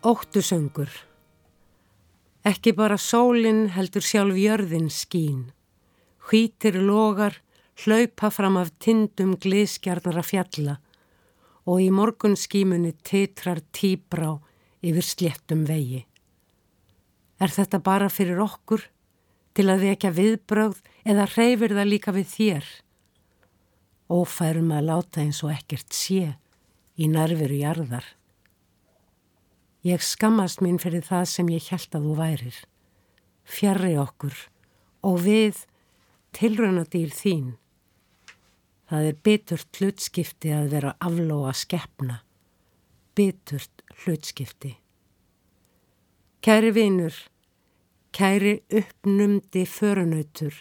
Óttusöngur Ekki bara sólinn heldur sjálf jörðin skín. Hvítir logar hlaupa fram af tindum glískjarnara fjalla og í morgunskímunni titrar tíbrá yfir sléttum vegi. Er þetta bara fyrir okkur til að vekja viðbrögð eða hreyfir það líka við þér? Ófærum að láta eins og ekkert sé í nærveru jarðar. Ég skammast mín fyrir það sem ég held að þú værir. Fjarrri okkur og við tilraunadýr þín. Það er biturt hlutskipti að vera aflóa skeppna. Biturt hlutskipti. Kæri vinur, kæri uppnumdi förunautur,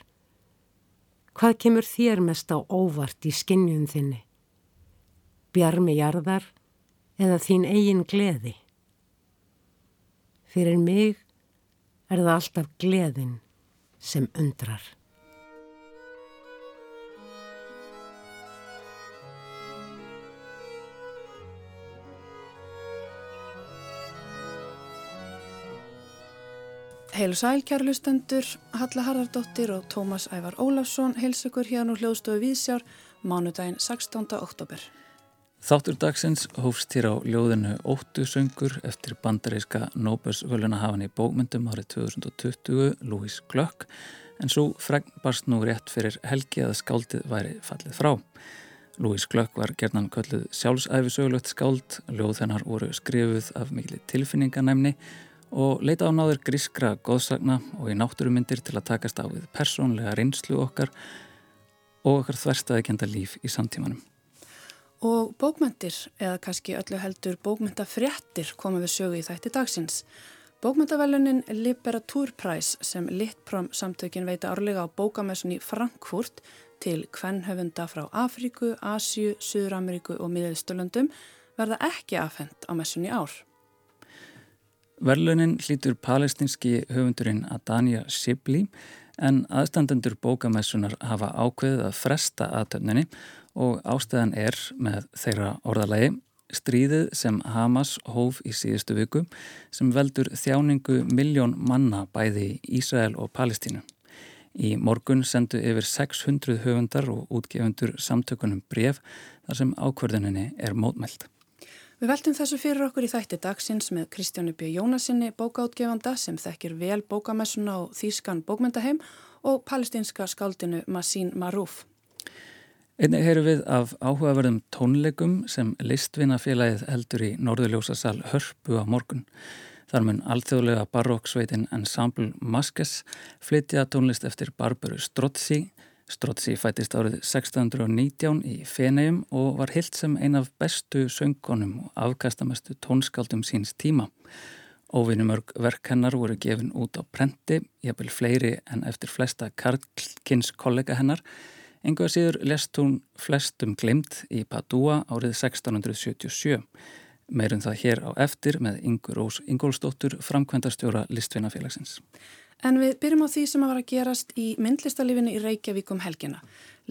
hvað kemur þér mest á óvart í skinnjum þinni? Bjarmi jarðar eða þín eigin gleði? Fyrir mig er það alltaf gleðin sem undrar. Heil og sæl kærlustendur, Halla Harðardóttir og Tómas Ævar Ólafsson heilsugur hérna úr hljóðstofu Vísjár mánudaginn 16. oktober. Þáttur dagsins hófst hér á ljóðinu Óttu söngur eftir bandaríska Nóbelsvölunahafan í bókmyndum árið 2020, Louise Glöck, en svo fregn barst nú rétt fyrir helgi að skáldið væri fallið frá. Louise Glöck var gerðnan kölluð sjálfsæfisögulegt skáld, ljóð hennar voru skrifuð af mikli tilfinninganæmni og leita á náður grískra góðsagna og í náttúrumindir til að takast á við persónlega reynslu okkar og okkar þverstaði kenda líf í samtímanum. Og bókmyndir, eða kannski öllu heldur bókmyndafréttir koma við sögu í þætti dagsins. Bókmyndavælunin Liberatúrpræs sem Littprom samtökin veita árlega á bókamessun í Frankfurt til kvennhöfunda frá Afríku, Asju, Suður-Ameríku og Miðausturlöndum verða ekki afhengt á messun í ár. Verlunin hlýtur palestinski höfundurinn Adania Shibli en aðstandendur bókamessunar hafa ákveðið að fresta aðtöfninni og ástæðan er með þeirra orðalagi stríðið sem Hamas hóf í síðustu viku sem veldur þjáningu miljón manna bæði í Ísrael og Palestínu. Í morgun sendu yfir 600 höfundar og útgefundur samtökunum bref þar sem ákverðuninni er mótmælt. Við veltum þessu fyrir okkur í þætti dagsins með Kristjáni B. Jónasinni, bókaútgefanda sem þekkir vel bókamessuna og þýskan bókmyndaheim og palestinska skáldinu Masín Marúf. Einnig heyru við af áhugaverðum tónleikum sem listvinafélagið heldur í Norðurljósasal Hörpu á morgun. Þar mun alþjóðlega baróksveitin Ensemble Maskes flytja tónlist eftir Barbaru Strozzi. Strozzi fættist árið 1619 í Fenegjum og var hilt sem ein af bestu söngunum og afkastamestu tónskaldum síns tíma. Óvinnumörg verk hennar voru gefin út á prenti, jafnvel fleiri en eftir flesta Karlkins kollega hennar Engu að síður lest hún flestum glimt í Padua árið 1677. Meirum það hér á eftir með Ingur Ós Ingólsdóttur, framkvæmdarstjóra Listvinnafélagsins. En við byrjum á því sem að vara að gerast í myndlistalífinni í Reykjavík um helgina.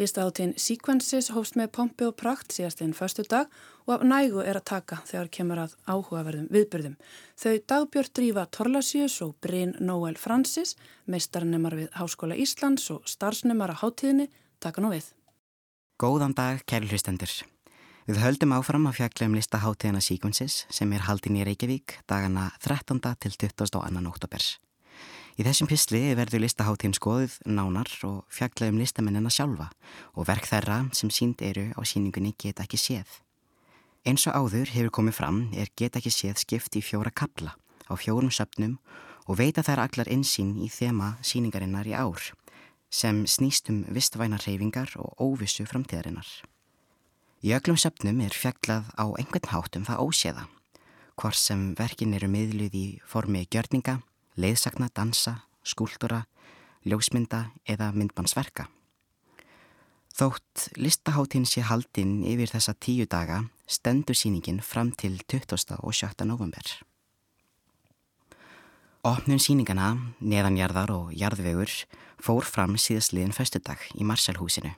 Listaháttinn Sequences hófst með pompi og prakt síðast einn förstu dag og af nægu er að taka þegar kemur að áhugaverðum viðbyrðum. Þau dagbjörn drífa Torlasjus og Bryn Noel Francis, meistarnemar við Háskóla Íslands og starfsnemar á háttíðinni Takk nú við. Góðan dag, kæri hlustendur. Við höldum áfram að fjalla um listaháttíðana Sequences sem er haldin í Reykjavík dagana 13. til 22. oktober. Í þessum pysli verður listaháttíðin skoðuð nánar og fjalla um listamennina sjálfa og verk þeirra sem sínd eru á síningunni geta ekki séð. Eins og áður hefur komið fram er geta ekki séð skipt í fjóra kabla á fjórum söpnum og veita þær allar insýn í þema síningarinnar í ár sem snýst um vistvæna reyfingar og óvissu framtíðarinnar. Í öllum söpnum er fjaglað á einhvern hátum það óséða, hvort sem verkin eru miðluð í formi gjörninga, leiðsagna, dansa, skúltúra, ljósmynda eða myndbansverka. Þótt listahátinn sé haldinn yfir þessa tíu daga stendur síningin fram til 20. og 7. november. Opnum síningana, neðanjarðar og jarðvegur fór fram síðastliðin föstudag í Marsalhúsinu.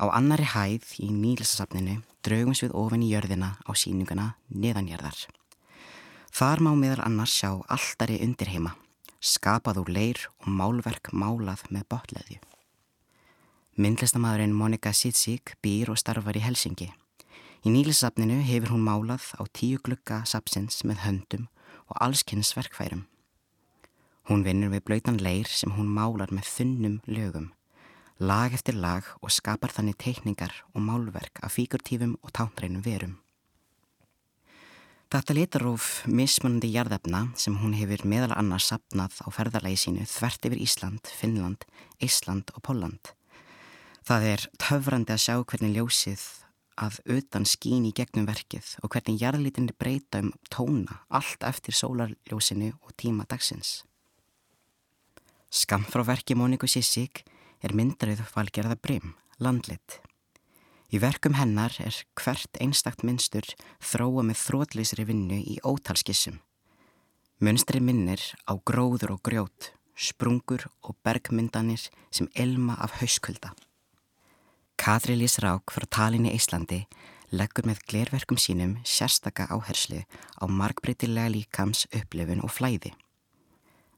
Á annari hæð í nýlisasafninu draugums við ofan í jörðina á síningana neðanjarðar. Þar má meðal annars sjá alltari undirheima, skapað úr leir og málverk málað með botleðju. Myndlistamæðurinn Monika Sitsík býr og starfar í Helsingi. Í nýlisafninu hefur hún málað á tíu glukka sapsins með höndum og allskynns verkfærum. Hún vinnur við blöytan leir sem hún málar með þunnum lögum, lag eftir lag og skapar þannig teikningar og málverk af fíkurtífum og tánreinum verum. Þetta litarúf mismunandi jarðefna sem hún hefur meðal annars sapnað á ferðarlægi sínu þvert yfir Ísland, Finnland, Ísland og Póland. Það er töfrandi að sjá hvernig ljósið að utan skín í gegnum verkið og hvernig jarðlítinni breyta um tóna allt eftir sólarljósinu og tíma dagsins. Skam frá verki Móniku Sissík er myndarið valgerða Brim, landlit. Í verkum hennar er hvert einstakt mynstur þróa með þrótleysri vinnu í ótalskissum. Mönstri minnir á gróður og grjót, sprungur og bergmyndanir sem elma af hauskölda. Katri Lís Rák frá talinni Íslandi leggur með glerverkum sínum sérstaka áherslu á markbreytilega líkams upplifun og flæði.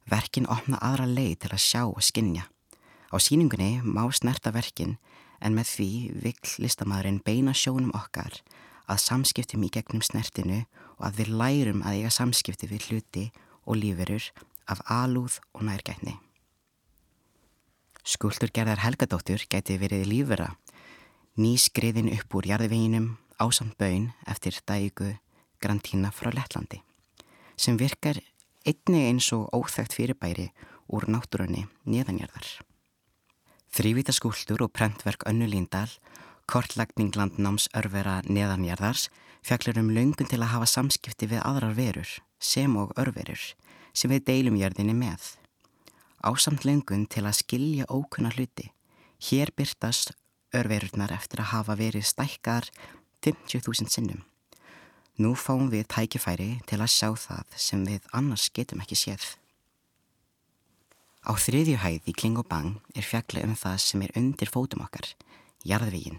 Verkin opna aðra leið til að sjá og skinja. Á síningunni má snerta verkin en með því vill listamæðurinn beina sjónum okkar að samskiptum í gegnum snertinu og að við lærum að eiga samskipti við hluti og lífurur af alúð og nærgætni. Skuldur gerðar Helgadóttur gæti verið lífura, nýskriðin upp úr jarðveginum ásamt bön eftir dægu Grantína frá Lettlandi, sem virkar einni eins og óþægt fyrirbæri úr náttúrunni neðanjarðar. Þrývita skúltur og prentverk Önnu Líndal, kortlagning landnáms örvera neðanjarðars, fjallir um löngun til að hafa samskipti við aðrar verur, sem og örverur, sem við deilum jörðinni með. Ásamt löngun til að skilja ókunna hluti. Hér byrtast örverurnar eftir að hafa verið stækkar 50.000 sinnum. Nú fáum við tækifæri til að sjá það sem við annars getum ekki séð. Á þriðju hæð í Klingobang er fjagla um það sem er undir fótum okkar, jarðvegin.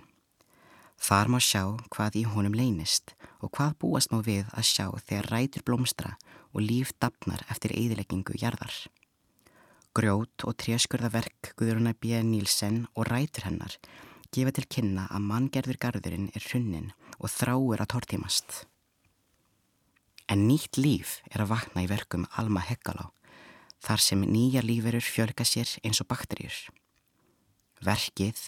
Þar má sjá hvað í honum leynist og hvað búast má við að sjá þegar rætur blómstra og líf dapnar eftir eðileggingu jarðar. Grjót og tréskurðaverk Guðruna B. Nílsen og rætur hennar gefa til kynna að manngerður garðurinn er hrunnin og þráur að tortímast. En nýtt líf er að vakna í verkum Alma Heggalá þar sem nýja líferur fjölga sér eins og bakterjur. Verkið,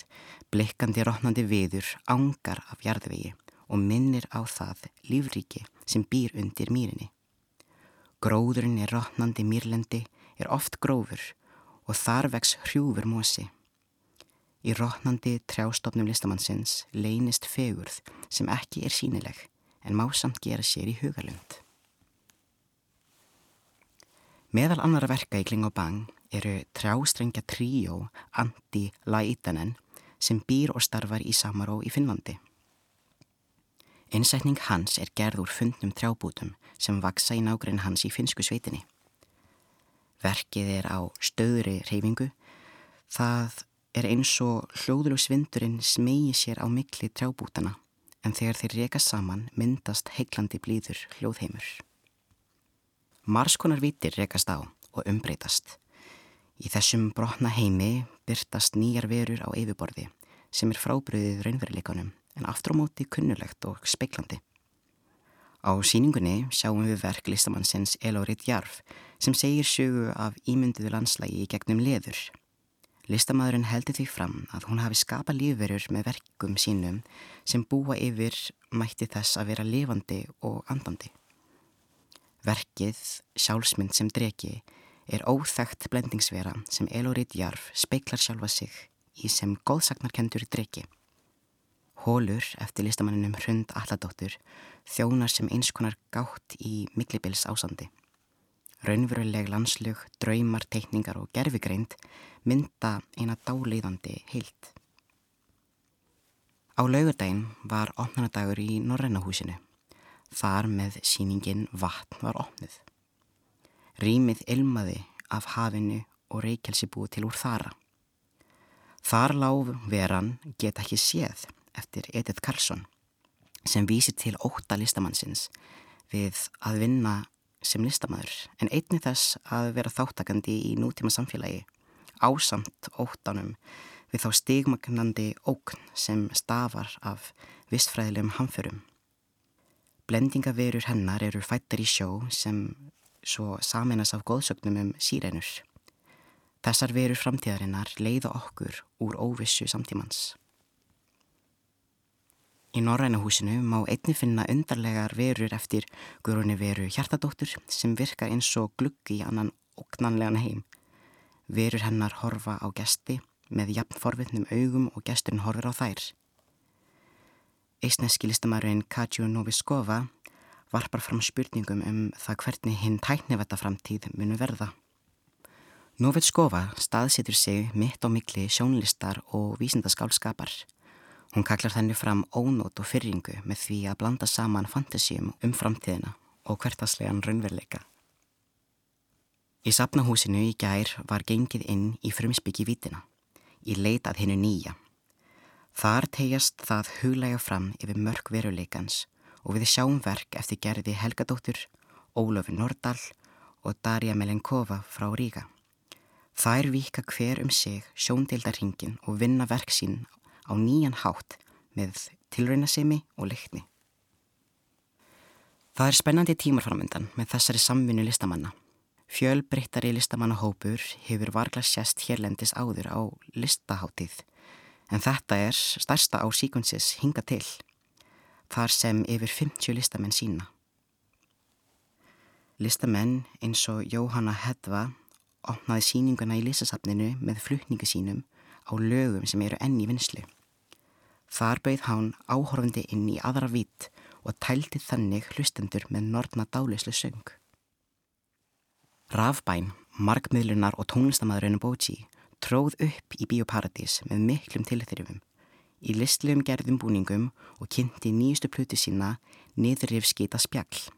blikkandi rótnandi viður, ángar af jarðvegi og minnir á það lífríki sem býr undir mýrinni. Gróðurinn er rótnandi mýrlendi, er oft grófur og þar vex hrjúfur mósi. Í rótnandi trjástofnum listamannsins leynist fegurð sem ekki er sínileg en má samt gera sér í hugalund. Meðal annara verka í Kling og Bang eru trjástrengja tríó Andi Laitanen sem býr og starfar í Samaró í Finnlandi. Einsætning hans er gerð úr fundnum trjábútum sem vaksa í nágrinn hans í finsku sveitinni. Verkið er á stöðri reyfingu. Það er eins og hljóður og svindurinn smegi sér á mikli trjábútana en þegar þeir reka saman myndast heiklandi blíður hljóðheimur. Marskonar vitir rekast á og umbreytast. Í þessum brotna heimi byrtast nýjar verur á yfirborði sem er frábriðið raunveruleikunum en aftur á móti kunnulegt og speiklandi. Á síningunni sjáum við verk listamannsins Elórit Jarf sem segir sögu af ímynduðu landslægi í gegnum leður. Listamæðurinn heldur því fram að hún hafi skapa lífverur með verkum sínum sem búa yfir mætti þess að vera lifandi og andandi. Verkið, sjálfsmynd sem dregi, er óþægt blendingsvera sem Elorít Jarf speiklar sjálfa sig í sem góðsagnarkendur dregi. Hólur eftir listamanninum Hrund Alladóttur þjónar sem eins konar gátt í millibils ásandi. Raunveruleg landslug, draumar, teikningar og gerfigreind mynda eina dáleiðandi heilt. Á laugardaginn var opnarnadagur í Norrænahúsinu. Þar með síningin vatn var opnið. Rýmið ilmaði af hafinu og reykjelsi búið til úr þara. Þar lág veran geta ekki séð eftir Edith Karlsson sem vísi til óta listamannsins við að vinna sem listamæður en einni þess að vera þáttakandi í nútíma samfélagi ásamt óttanum við þá stigmagnandi ókn sem stafar af vistfræðilegum hamförum. Blendingaverur hennar eru fættar í sjó sem svo saminas af góðsögnum um sírenur. Þessar verur framtíðarinnar leiða okkur úr óvissu samtímans. Í Norrænahúsinu má einni finna undarlegar verur eftir Guðrúni veru Hjartadóttur sem virkar eins og gluggi í annan oknanlegan heim. Verur hennar horfa á gesti með jafn forvittnum augum og gesturinn horfir á þær. Eisneski listamæruinn Katjú Noviskova varpar fram spurningum um það hvernig hinn tæknivetta framtíð munu verða. Noviskova staðsetur sig mitt á mikli sjónlistar og vísindaskálskapar. Hún kaklar þenni fram ónót og fyrringu með því að blanda saman fantasíum um framtíðina og hvertaslegan raunveruleika. Í sapnahúsinu í gær var gengið inn í frumsbyggi vítina, í leitað hinnu nýja. Þar tegjast það huglega fram yfir mörg veruleikans og við sjáum verk eftir gerði Helgadóttur, Ólofur Nordal og Darja Melenkova frá Ríka. Þær vika hver um sig sjóndildarhingin og vinna verk sín á nýjan hátt með tilraunasemi og leikni. Það er spennandi tímar framöndan með þessari samvinnu listamanna. Fjölbreyttari listamannahópur hefur vargla sérst hérlendis áður á listaháttíð en þetta er stærsta á síkunsis hinga til þar sem yfir 50 listamenn sína. Listamenn eins og Jóhanna Hedva opnaði síninguna í listasafninu með flutningu sínum á lögum sem eru enn í vinslu. Þar bauð hán áhorfandi inn í aðra vít og tælti þannig hlustendur með nortna dálislu söng. Rafbæn, markmiðlunar og tónlistamæðurinn Bóji tróð upp í Bíóparadís með miklum tilþyrjumum, í listlegum gerðum búningum og kynnti nýjustu plutu sína niðurrifskita spjall.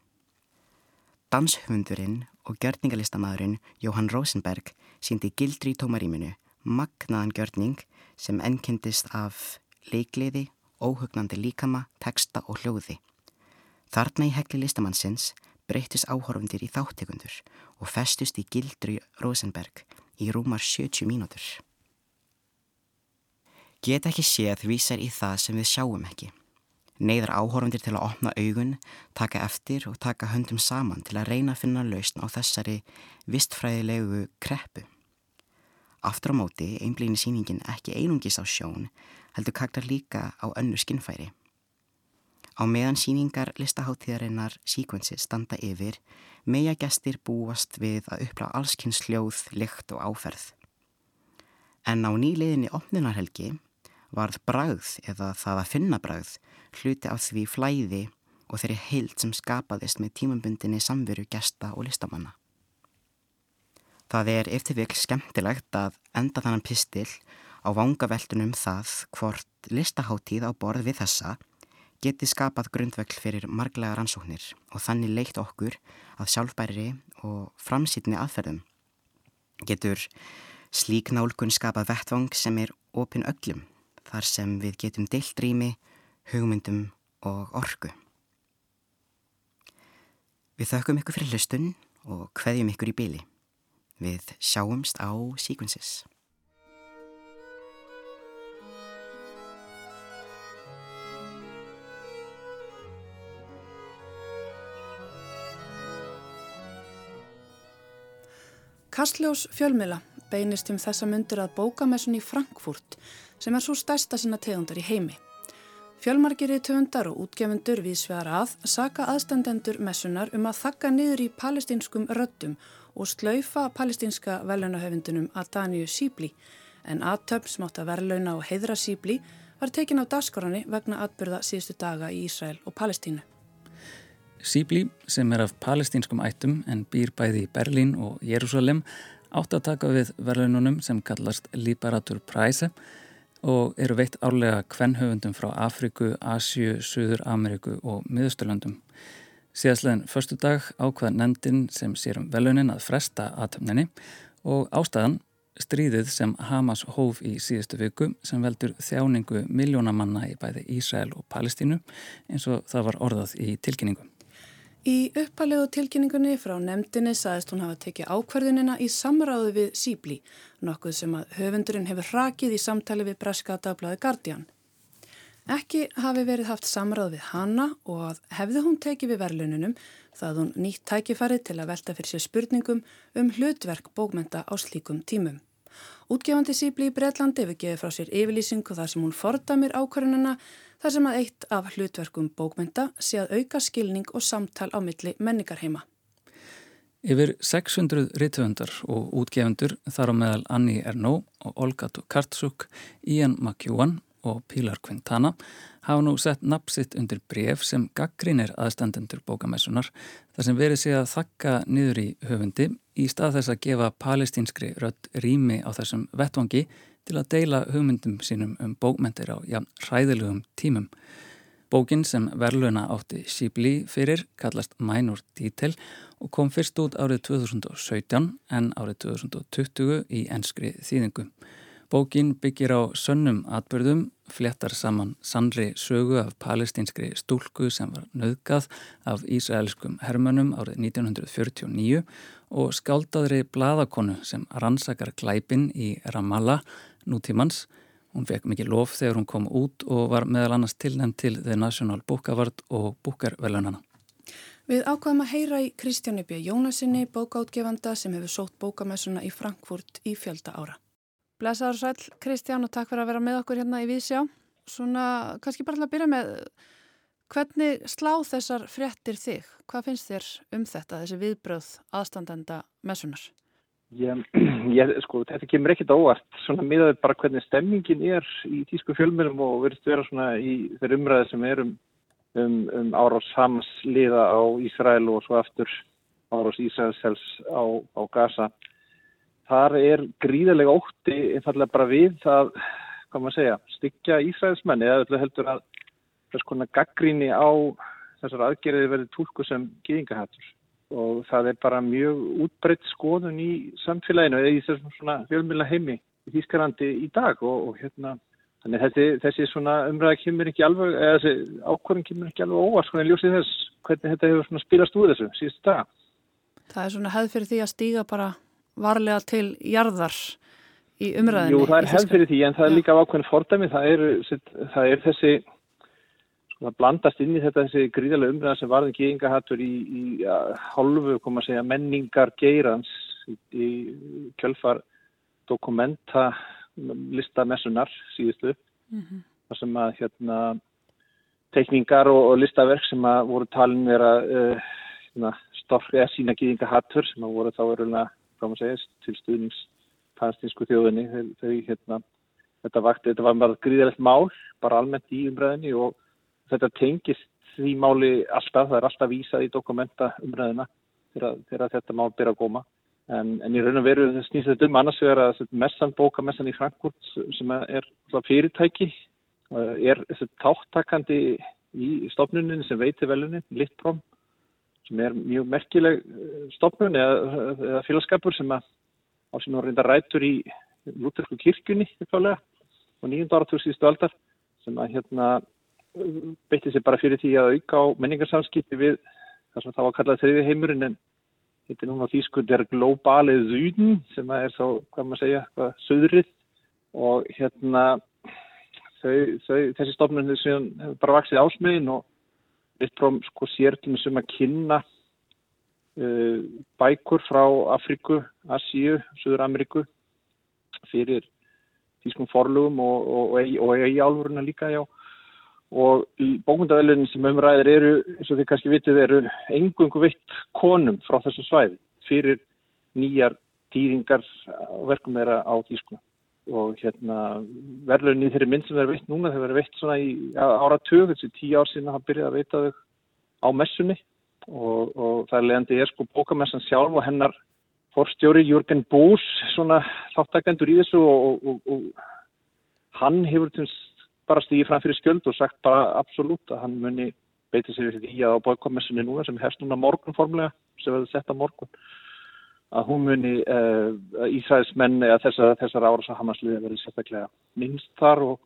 Danshöfundurinn og gjörningalistamæðurinn Jóhann Rosenberg síndi gildri í tómaríminu magnaðan gjörning sem ennkendist af leikliði, óhugnandi líkama, teksta og hljóði. Þarna í hegli listamannsins breytist áhorfundir í þáttekundur og festust í gildru Rosenberg í rúmar 70 mínútur. Get ekki séð vísar í það sem við sjáum ekki. Neiðar áhorfundir til að opna augun, taka eftir og taka höndum saman til að reyna að finna lausn á þessari vistfræðilegu kreppu. Aftur á móti einblýni síningin ekki einungis á sjón heldur kaktar líka á önnu skinnfæri. Á meðan síningar listaháttíðarinnar síkvensi standa yfir meja gestir búast við að uppla allskynns hljóð, lykt og áferð. En á nýliðinni opnunarhelgi varð bragð eða það að finna bragð hluti af því flæði og þeirri heilt sem skapaðist með tímambundinni samveru gesta og listamanna. Það er eftir vikl skemmtilegt að enda þannan pistil á vangaveltunum það hvort listaháttíð á borð við þessa geti skapað grundvögl fyrir marglega rannsóknir og þannig leikt okkur að sjálfbæri og framsýtni aðferðum. Getur slík nálgun skapað vettvang sem er opin öllum þar sem við getum deilt rými, hugmyndum og orgu. Við þökkum ykkur fyrir hlustun og hveðjum ykkur í byli. Við sjáumst á Sequences. Kastljós fjölmila beinist um þessa myndir að bókamessun í Frankfurt sem er svo stærsta sinna tegundar í heimi. Fjölmargir í tegundar og útgefundur við svegar að saka aðstandendur messunar um að þakka niður í palestinskum röttum og slaufa palestinska velunahöfundunum Adaniu Sibli en aðtöfn smátt að verðlauna og heidra Sibli var tekin á dagskorani vegna atbyrða síðustu daga í Ísrael og Palestínu. Sibli sem er af palestinskum ættum en býr bæði í Berlín og Jérúsalem átt að taka við verðununum sem kallast Liberatur Prize og eru veitt árlega kvennhöfundum frá Afriku, Asju, Suður Ameriku og Miðusturlandum. Síðastlegin förstu dag ákvaða nendin sem sér um velunin að fresta aðtöfninni og ástæðan stríðið sem Hamas hóf í síðustu viku sem veldur þjáningu miljónamanna í bæði Ísrael og Palestínu eins og það var orðað í tilkynningum. Í uppalegu tilkynningunni frá nefndinni saðist hún hafa tekið ákverðunina í samráðu við Sýbli, nokkuð sem að höfundurinn hefur rakið í samtali við Breska dagblæði Guardian. Ekki hafi verið haft samráð við hanna og að hefði hún tekið við verðlununum það hún nýtt tækifæri til að velta fyrir sér spurningum um hlutverk bókmenta á slíkum tímum. Útgefandi Sýbli í Breitlandi hefur gefið frá sér yfirlýsingu þar sem hún fordamir ákverðunina þar sem að eitt af hlutverkum bókmynda sé að auka skilning og samtal á milli menningarheima. Yfir 600 rítvöndar og útgefundur þar á meðal Anni Ernó og Olga Tokarczuk, Ian McEwan og Pilar Quintana hafa nú sett napsitt undir bref sem gaggrínir aðstandendur bókamessunar þar sem verið sé að þakka niður í höfundi í stað þess að gefa palestínskri rödd rými á þessum vettvangi til að deila hugmyndum sínum um bókmentir á ja, ræðilegum tímum. Bókin sem verðluna átti Sibli fyrir kallast Minor Detail og kom fyrst út árið 2017 en árið 2020 í enskri þýðingu. Bókin byggir á sönnum atbyrðum, fléttar saman sannri sögu af palestinskri stúlku sem var nöðgað af Ísraelskum hermönum árið 1949 og skáldaðri bladakonu sem rannsakar glæpin í Ramallah nútímans. Hún fekk mikið lof þegar hún kom út og var meðal annars tilnæmt til The National Book Award og Booker-velunana. Við ákvaðum að heyra í Kristjáni B. Jónasinni, bókáttgefanda sem hefur sótt bókamessuna í Frankfurt í fjölda ára. Blesaður sæl Kristján og takk fyrir að vera með okkur hérna í Vísjá. Svona, kannski bara til að byrja með, hvernig slá þessar fréttir þig? Hvað finnst þér um þetta, þessi viðbröð aðstandenda messunar? Ég, ég, sko, þetta kemur ekkit óvart, svona miðaður bara hvernig stemmingin er í tísku fjölmjölum og verðist vera svona í þeir umræði sem er um, um, um árás Hams liða á Ísrael og svo aftur árás Ísraelsels á, á Gaza. Þar er gríðarlega ótti einfallega bara við það, hvað maður segja, styggja Ísraelsmenni eða öllu heldur að þess konar gaggríni á þessar aðgerðið verði tólku sem geðingahattur og það er bara mjög útbreytt skoðun í samfélaginu eða í þessum svona fjölmjöla heimi í Þýskarlandi í dag og, og hérna þannig þessi, þessi svona umræða kemur ekki alveg, eða þessi ákvörðin kemur ekki alveg óvart svona ljósið þess hvernig þetta hefur svona spilast úr þessu síðustu dag. Það er svona hefð fyrir því að stíga bara varlega til jarðar í umræðinu. Jú, það er hefð fyrir því en það er líka ákveðin fordæmi, það er, það er þessi það blandast inn í þetta þessi gríðarlega umræða sem varði geðingahattur í, í ja, hálfu, koma að segja, menningar geirans í, í kjölfar dokumenta listamessunar síðustu mm -hmm. þar sem að hérna teikningar og, og listaverk sem að voru talin vera uh, hérna, stork eða sína geðingahattur sem að voru þá segja, til stuðnings palestinsku þjóðinni þau hérna Þetta, vakti, þetta var bara gríðilegt mál, bara almennt í umræðinni og þetta tengist því máli alltaf, það er alltaf vísað í dokumenta umræðina þegar þetta mál byrja að góma. En, en í raun og veru snýst þetta um annars vegar að messan, bókamessan í Frankfurt sem er fyrirtæki, er táttakandi í stofnunin sem veitir velunin, Litprom, sem er mjög merkileg eh, stofnun eða, eða félagskapur sem að á sín og reynda rætur í Lútersku kirkjunni og nýjunda áratúr síðustu aldar sem að hérna beitti sér bara fyrir því að auka á menningarsamskipti við það sem það var kallað þriði heimurinn en þetta er núna þýskur der glóbalið zúdin sem er þá, hvað maður segja, hvað söðrið og hérna þau, þau, þessi stofnun hefur bara vaksið ásmiðin og Vittbróm sko sértum sem að kynna uh, bækur frá Afriku, Asíu, Suður Ameríku fyrir þýskum forlugum og, og, og, og í álfuruna líka já og bókundavelunin sem umræðir eru, eins og þið kannski vitið, eru engungu vitt konum frá þessu svæði fyrir nýjar týringar og verkum þeirra á tísku. Og hérna verðlunin í þeirri mynd sem verður vitt núna, þeir verður vitt svona í áratug, þessi tíu ár sína hafa byrjað að veita þau á messunni og, og það er leiðandi er sko bókamessan sjálf og hennar forstjóri Jörgen Bós svona þáttakendur í þessu og, og, og hann hefur til bara stíði fram fyrir skjöld og sagt bara absolutt að hann muni beiti sér í að á bókkomessunni núna sem hefst núna morgun formlega sem verður sett á morgun að hún muni uh, Ísraelsmenn eða þessar, þessar ára sem Hamasliði verður sérstaklega minnst þar og,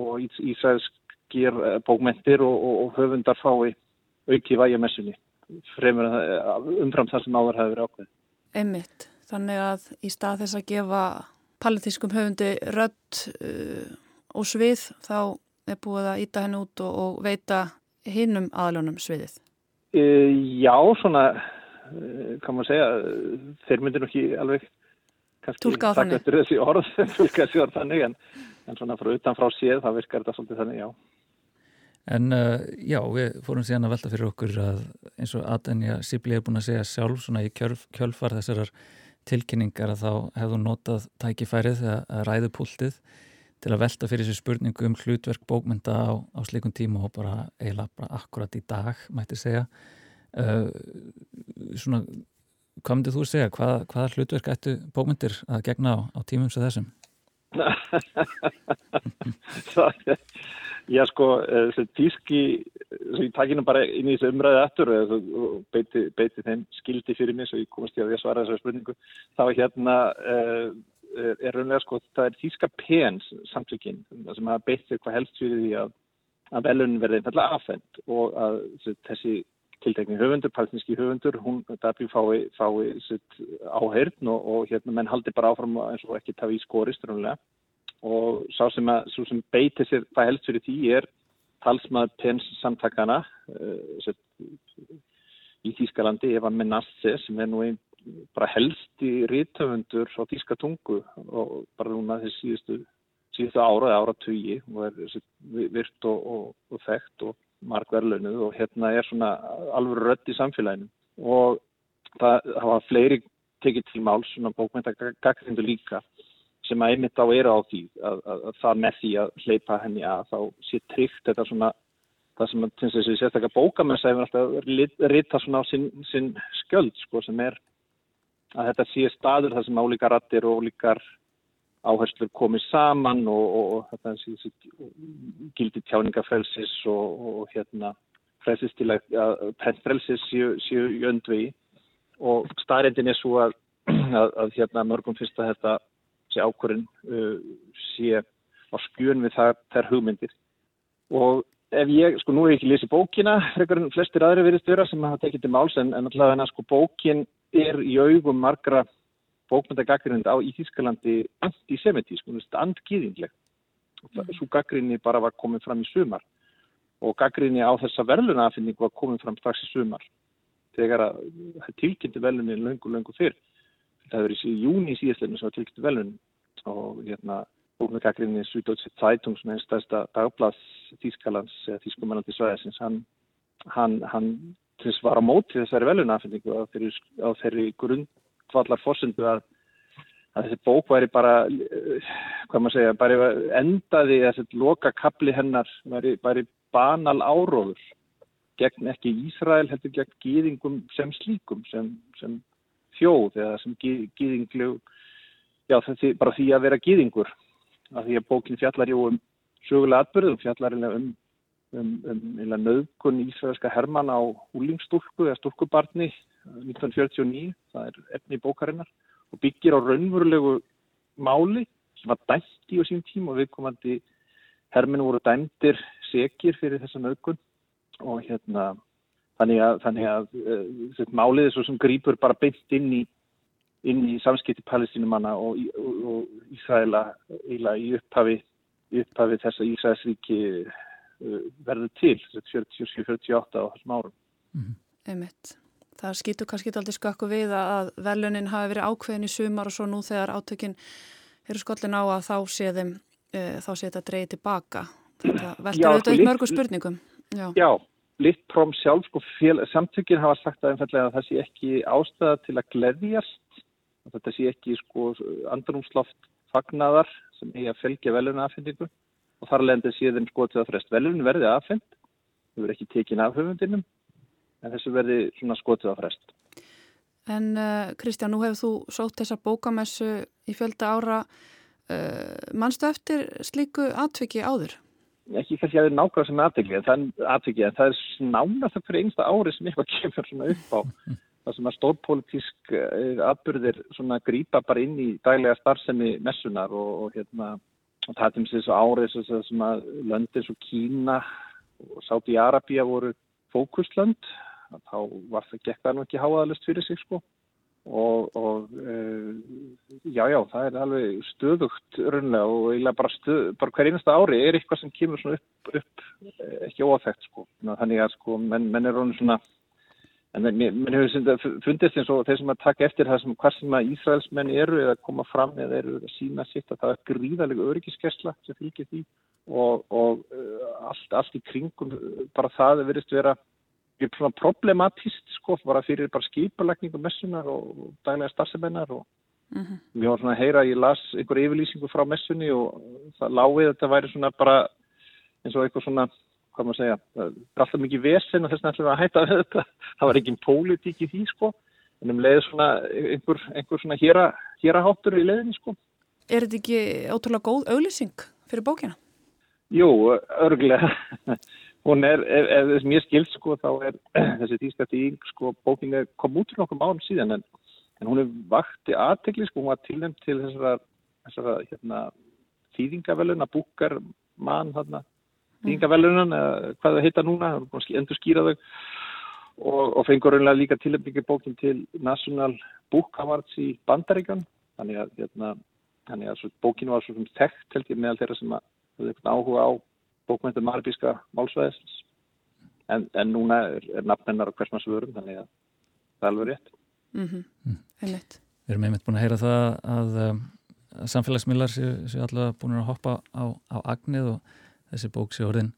og Ísraelskir uh, bókmentir og, og, og höfundar fái auki vægjamessunni fremur umfram það sem áður hafi verið ákveð. Einmitt, þannig að í stað þess að gefa politískum höfundi rödd uh, og svið þá er búið að íta henni út og, og veita hinnum aðlunum sviðið. E, já, svona kann maður segja, þeir myndir nú ekki alveg takk eftir þessi orð, tólka þessi orð þannig en, en svona frá utan frá séð þá virkar þetta svolítið þannig, já. En uh, já, við fórum síðan að velta fyrir okkur að eins og Adanja Sibli er búin að segja sjálf svona í kjölf, kjölfar þessarar tilkynningar að þá hefðu notað tækifærið að ræðu púltið til að velta fyrir þessu spurningu um hlutverk bókmynda á, á slikum tíma og bara eiginlega bara akkurat í dag, mætti segja. Uh, svona, hvað myndir þú segja? Hvað, hvaða hlutverk ættu bókmyndir að gegna á, á tímum sem þessum? Já sko, þessi tíski sem ég takk inn bara inn í þessu umræðu eftir og beiti, beiti þeim skildi fyrir mig svo ég komast í að ég svara þessari spurningu þá hérna uh, er raunlega sko, það er tíska PENS samtökinn sem hafa beitt sér hvað helst fyrir því að, að velun verði einfallega afhengt og að þessi tiltekni höfundur, palestinski höfundur, hún dæpi fái, fái sitt áheyrn og, og hérna menn haldi bara áfram eins og ekki tafi í skorist raunlega. Og sá sem, að, sem beiti sér hvað helst fyrir því er talsmaður pens samtakana uh, í Þýskalandi Eva Menasse sem er nú einn bara helst í rítöfundur á Þýska tungu og bara núna þessi síðustu, síðustu ára eða ára tugi og er virt og, og, og þekkt og markverðlunuð og hérna er svona alveg rött í samfélaginu. Og það hafa fleiri tekið til máls svona bókmynda gaggrindu líka sem að einmitt á eru á því að, að, að það með því að hleypa henni að þá sé tryggt þetta svona það sem að sérstaklega bókamessa hefur alltaf rita svona á sinn, sinn skjöld sko sem er að þetta sé staður þar sem álíkar rattir og ólíkar áherslur komið saman og, og, og þetta sé, sé, gildi tjáningafrelsis og, og hérna frelsis til að, að frelsis séu, séu í öndvegi. Og staðrindin er svo að, að hérna mörgum fyrst að þetta sé ákvörðin uh, sé á skjön við það þær hugmyndir. Og ef ég, sko nú er ég ekki lesið bókina frekar en flestir aðri verið störa sem hafa tekið til máls en, en alltaf hennar sko bókin er í augum margra bókmyndagaggrind á í Þískalandi antisemitísk, andgiðingleg mm. svo gaggrinni bara var komið fram í sumar og gaggrinni á þessa verðlunafinning var komið fram strax í sumar þegar að tilkynnti verðlunni löngu, löngu fyrr það verið í júni síðastleginu sem var tilkynnt velun og hérna bóknarkakrinni Súdótsi Zeitung sem er einstæðsta dagblads Þískalands eða Þískumælandi svæðisins hann, hann, hann þess var á móti þessari velunafendingu á þeirri, þeirri grundvallar fórsendu að, að þessi bók væri bara hvað maður segja, bara endaði þessi loka kapli hennar væri, væri banal áróður gegn ekki Ísrael heldur gegn gýðingum sem slíkum sem, sem þjóð eða sem gýðinglu, já þessi bara því að vera gýðingur. Af því að bókin fjallar jú um sögulega atbyrðum, fjallar um, um, um, nöðkun ísraelska herman á húlingstúlku eða stúlkubarni 1949, það er efni bókarinnar og byggir á raunverulegu máli sem var dæmt í og sín tím og viðkomandi herminu voru dæmtir segir fyrir þessa nöðkun og hérna Þannig að, þannig að uh, málið er svo sem grýpur bara beint inn í, inn í samskipti palestinumanna og, og, og Ísraela í upphafi, upphafi þess að Ísraelsvíki verður til 47-48 á þessum árum. Mm -hmm. Það skýtur kannski aldrei skakku við að velunin hafi verið ákveðin í sumar og svo nú þegar átökinn eru skollin á að þá sé þeim, uh, þá sé þetta dreyið tilbaka. Þetta veldur auðvitað upp mörgu spurningum. Já. Já. Littpróm sjálf, sko, samtökinn hafa sagt að, að það sé ekki ástæða til að gleðjast, að þetta sé ekki sko, andrumsloft fagnadar sem eigi að felgja velun aðfendingu og þar lendir síðan skotið að frest velun verði aðfend, þau verði ekki tekin af höfundinum, en þessu verði skotið að frest. En uh, Kristján, nú hefur þú sótt þessa bókamessu í fjölda ára, uh, mannstu eftir slíku atviki áður? ekki kannski að það er nákvæmlega sem aðtækli en það er, nánast fyrir einsta ári sem eitthvað kemur svona upp á það sem að stórpolítisk eh, atbyrðir svona grýpa bara inn í daglega starfsemi messunar og, og hérna og það til þessu árið sem að löndir svo Kína og Sáti-Arabia voru fókuslönd þá var það gekk það nú ekki háaðalust fyrir sig sko. Og, og e, já já það er alveg stöðugt raunlega og eiginlega bara, stöð, bara hver einasta ári er eitthvað sem kemur svona upp, upp ekki óþægt sko. Þannig að sko menn, menn er svona en menn hefur fundist eins og þeir sem að taka eftir það sem hvað sem að Ísraelsmenn eru eða koma fram eða eru að sína sitt að það er gríðalega öryggiskesla sem fylgir því og, og allt, allt í kringum bara það verist vera problematist sko, bara fyrir bara skipalagningu messunar og daglega starfsemennar og mm -hmm. mér var svona að heyra, ég las einhver yfirlýsingu frá messunni og það lágið að þetta væri svona bara eins og eitthvað svona, hvað maður segja alltaf mikið vesen og þess að það hætta við þetta, það var ekki pólitík í því sko, en um leiði svona einhver, einhver svona héraháttur í leiðinni sko. Er þetta ekki ótrúlega góð auðlýsing fyrir bókina? Jú, örglega hún er, ef, ef þess mér skilst sko, þá er þessi tíska tíðing sko, bókinga kom út fyrir nokkuð málum síðan en, en hún er vakti aðtegli sko, hún var tilnæmt til þessara, þessara hérna, þýðingaveluna búkar mann hérna, þýðingavelunan eða hvað það heita núna endur skýra þau. Og, og fengur raunlega líka tilnæmtingi bókin til National Book Awards í Bandaríkjón þannig að, hérna, þannig að bókinu var svo þekkt held ég meðal þeirra sem að áhuga á bókmyndir marabíska málsvæðisins. En, en núna er, er nafnennar á hversmannsvörum þannig að það er alveg rétt. Mm. -hmm. mm. Við erum einmitt búin að heyra það að, um, að samfélagsmiðlar séu, séu allavega búin að hoppa á, á agnið og þessi bók séu orðin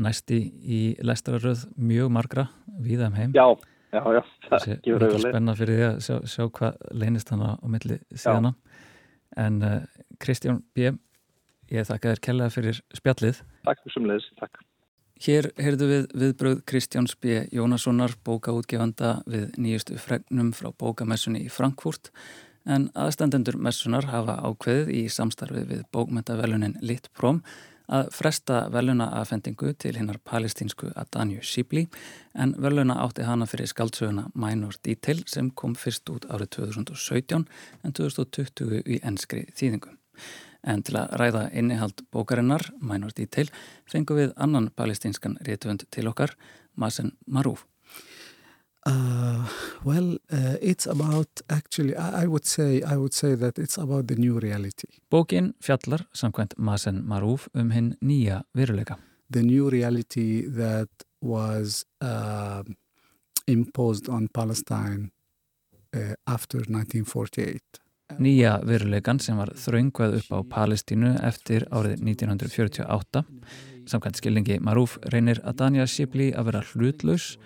næsti í lestararöð mjög margra viða um heim Já, já, já það gefur auðvitað Spenna fyrir því að sjá, sjá hvað leynist hann á milli síðana já. en uh, Kristján B. Ég þakka þér kellaði fyrir spjallið. Takk fyrir sumleðis, takk. Hér heyrðu við viðbröð Kristjáns B. Jónassonar, bókaútgefanda við nýjustu fregnum frá bókamessunni í Frankfurt en aðstandendur messunar hafa ákveðið í samstarfið við bókmentavelunin Litt Próm að fresta veluna aðfendingu til hinnar palestínsku Adanju Sibli en veluna átti hana fyrir skaldsöguna Minor Detail sem kom fyrst út árið 2017 en 2020 í ennskri þýðingu. En til að ræða innihald bókarinnar, Minor Detail, fengum við annan palestinskan réttvönd til okkar, Masen Maruf. Uh, well, uh, it's about actually, I would say, I would say that it's about the new reality. Bókin fjallar, samkvæmt Masen Maruf, um hinn nýja veruleika. The new reality that was uh, imposed on Palestine uh, after 1948. Nýja veruleikan sem var þraungvað upp á Palestínu eftir árið 1948. Samkvæmt skilningi Marúf reynir að Danja Sibli að vera hlutlaus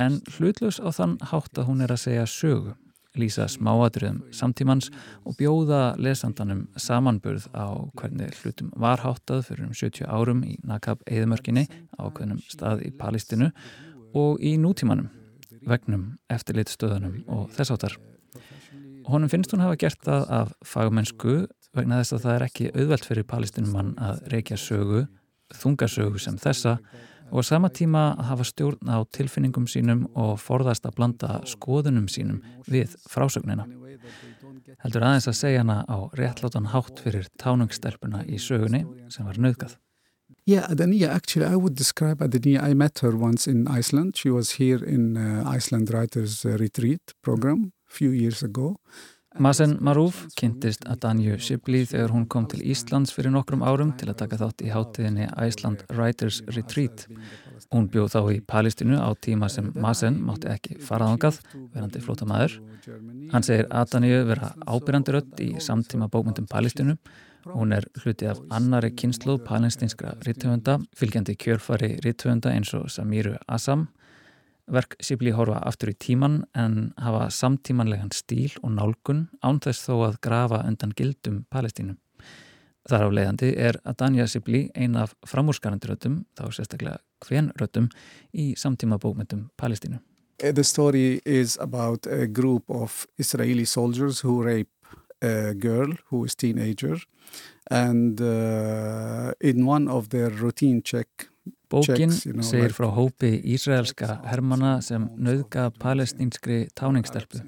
en hlutlaus á þann hátt að hún er að segja sögu, lýsa smáadröðum samtímans og bjóða lesandanum samanburð á hvernig hlutum var háttað fyrir um 70 árum í Nakab eðimörkinni á hvernig stað í Palestínu og í nútímanum, vegnum, eftirlitstöðunum og þess áttar honum finnst hún hafa gert það af fagmennsku vegna þess að það er ekki auðvelt fyrir palestinumann að reykja sögu, þungasögu sem þessa og sama tíma að hafa stjórn á tilfinningum sínum og forðast að blanda skoðunum sínum við frásögnina. Heldur aðeins að segja hana á réttlátan hátt fyrir tánungstelpuna í sögunni sem var nöðgað. Yeah, Adania, actually, I would describe Adania. I met her once in Iceland. She was here in uh, Iceland Writers uh, Retreat program few years ago. Masen Maruf kynntist Adanju Sibli þegar hún kom til Íslands fyrir nokkrum árum til að taka þátt í hátíðinni Iceland Writers Retreat. Hún bjóð þá í Palestínu á tíma sem Masen mátti ekki faraðangað, verandi flóta maður. Hann segir Adanju vera ábyrjandirödd í samtíma bókmyndum Palestínu. Hún er hluti af annari kynslu palestinskra rittöfunda, fylgjandi kjörfari rittöfunda eins og Samiru Assam Verk Sibli horfa aftur í tíman en hafa samtímanlegan stíl og nálgun án þess þó að grafa undan gildum Palestínu. Þar á leiðandi er Adanja Sibli ein af framúrskarandurötum, þá sérstaklega hvenrötum, í samtíma bókmyndum Palestínu. The story is about a group of Israeli soldiers who rape a girl who is teenager and uh, in one of their routine check Bókin segir frá hópi Ísraelska hermana sem nauðga palestinskri táningstelpu.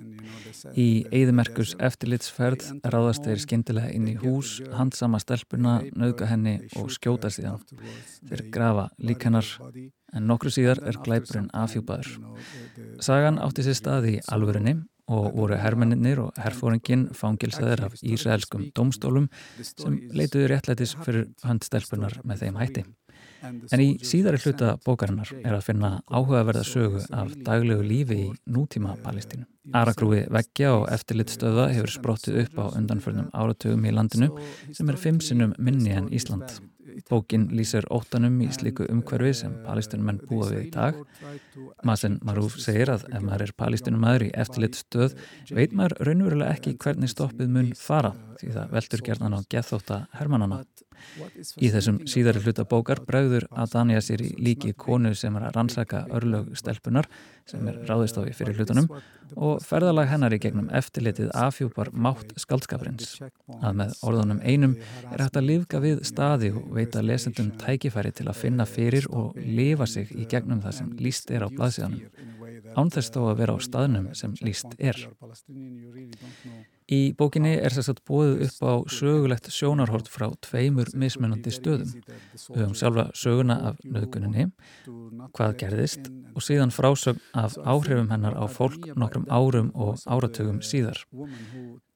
Í eigðumerkus eftirlitsferð ráðast þeir skindilega inn í hús, handsama stelpuna, nauðga henni og skjóta síðan. Þeir grafa líkanar, en nokkru síðar er glæpurinn afhjúpaður. Sagan átti sér staði í alvörunni og voru hermenninir og herfóringin fangilsaðir af ísraelskum domstólum sem leituði réttlætis fyrir handstelpunar með þeim hætti. En í síðari hluta bókarinnar er að finna áhugaverða sögu af daglegu lífi í nútíma Palestínu. Aragrúi veggja og eftirlitstöða hefur sprottið upp á undanförnum áratugum í landinu sem er fimm sinnum minni en Ísland. Bókin lýsir óttanum í slíku umhverfi sem palestinum búa við í dag. Masen Marúf segir að ef maður er palestinum maður í eftirlit stöð veit maður raunverulega ekki hvernig stoppið mun fara því það veldur gerðan á gethóta hermanana. Í þessum síðari hluta bókar bregður Adania sér í líki konu sem er að rannsaka örlög stelpunar sem er ráðistofi fyrir hlutunum og ferðalag hennar í gegnum eftirlitið afhjúpar mátt skaldskapurins. Að með orðunum einum er hægt að lifka við staði og veita lesendum tækifæri til að finna fyrir og lifa sig í gegnum það sem líst er á blaðsíðanum. Ánþess þó að vera á staðnum sem líst er. Í bókinni er að bóðið upp á sögulegt sjónarhort frá tveimur mismunandi stöðum. Við höfum sjálfa söguna af nöðguninni, hvað gerðist og síðan frásögn af áhrifum hennar á fólk nokkrum árum og áratugum síðar.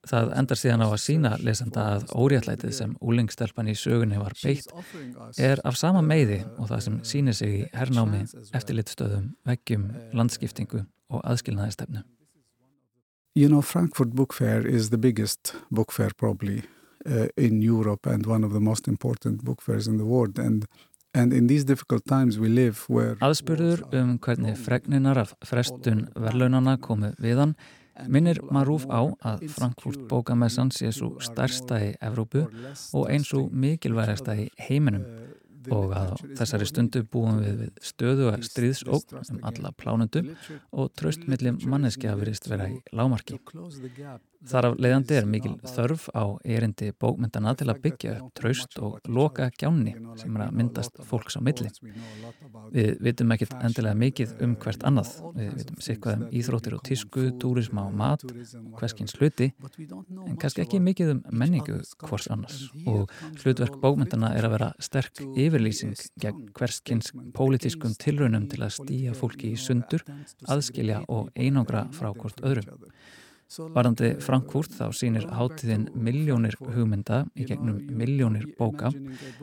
Það endar síðan á að sína lesenda að óréttlætið sem úlingstelpan í sögunni var beitt er af sama meiði og það sem sínir sig í hernámi, eftirlitstöðum, veggjum, landskiptingu og aðskilnaðistefnu. You know, Frankfurt Book Fair is the biggest book fair probably uh, in Europe and one of the most important book fairs in the world. And, Aðspurður um hvernig fregninar af frestun verlaunana komu viðan minnir Marúf á að Frankfurt bókamessan sé svo stærsta í Evrópu og eins og mikilvægasta í heiminum og að þessari stundu búum við við stöðu að stríðsókn um alla plánundu og tröstmillim manneskja verist vera í lámarki. Þar af leiðandi er mikil þörf á erindi bókmyndana til að byggja upp traust og loka gjánni sem er að myndast fólks á milli. Við vitum ekkert endilega mikið um hvert annað. Við vitum sikkvað um íþróttir og tísku, túrisma og mat, hverskins hluti, en kannski ekki mikið um menningu hvors annars. Og hlutverk bókmyndana er að vera sterk yfirlýsing gegn hverskins pólitískum tilraunum til að stýja fólki í sundur, aðskilja og einangra frá hvort öðrum. Varandi Frankfurt þá sínir hátiðin miljónir hugmynda í gegnum miljónir bóka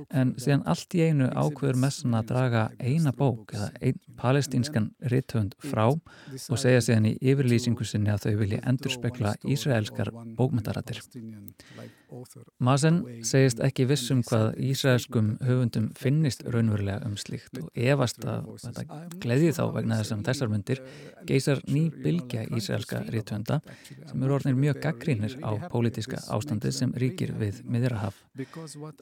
en síðan allt í einu ákveður messan að draga eina bók eða einn palestínskan ritthönd frá og segja síðan í yfirlýsingu sinni að þau vilja endurspekla Ísraelskar bókmyndarættir. Masen segist ekki vissum hvað Ísraelskum höfundum finnist raunverulega um slíkt og efast að þetta gleði þá vegna þessum þessar myndir geysar ný bylgja Ísraelska ritthönda sem eru orðinir mjög gaggrínir á pólitiska ástandi sem ríkir við miðjarahaf.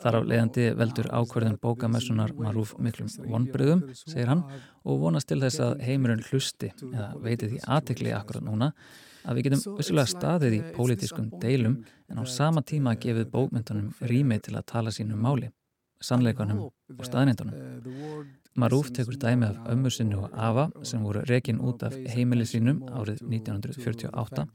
Þar á leiðandi veldur ákverðin bókamessunar Marúf miklum vonbröðum, segir hann, og vonast til þess að heimurinn hlusti eða veiti því aðtekli akkurat núna að við getum vissulega staðið í pólitískum deilum en á sama tíma gefið bókmyndunum rými til að tala sínum máli, sannleikanum og staðnindunum. Marúf tekur dæmi af ömmu sinni og Ava sem voru rekin út af heimili sínum árið 1948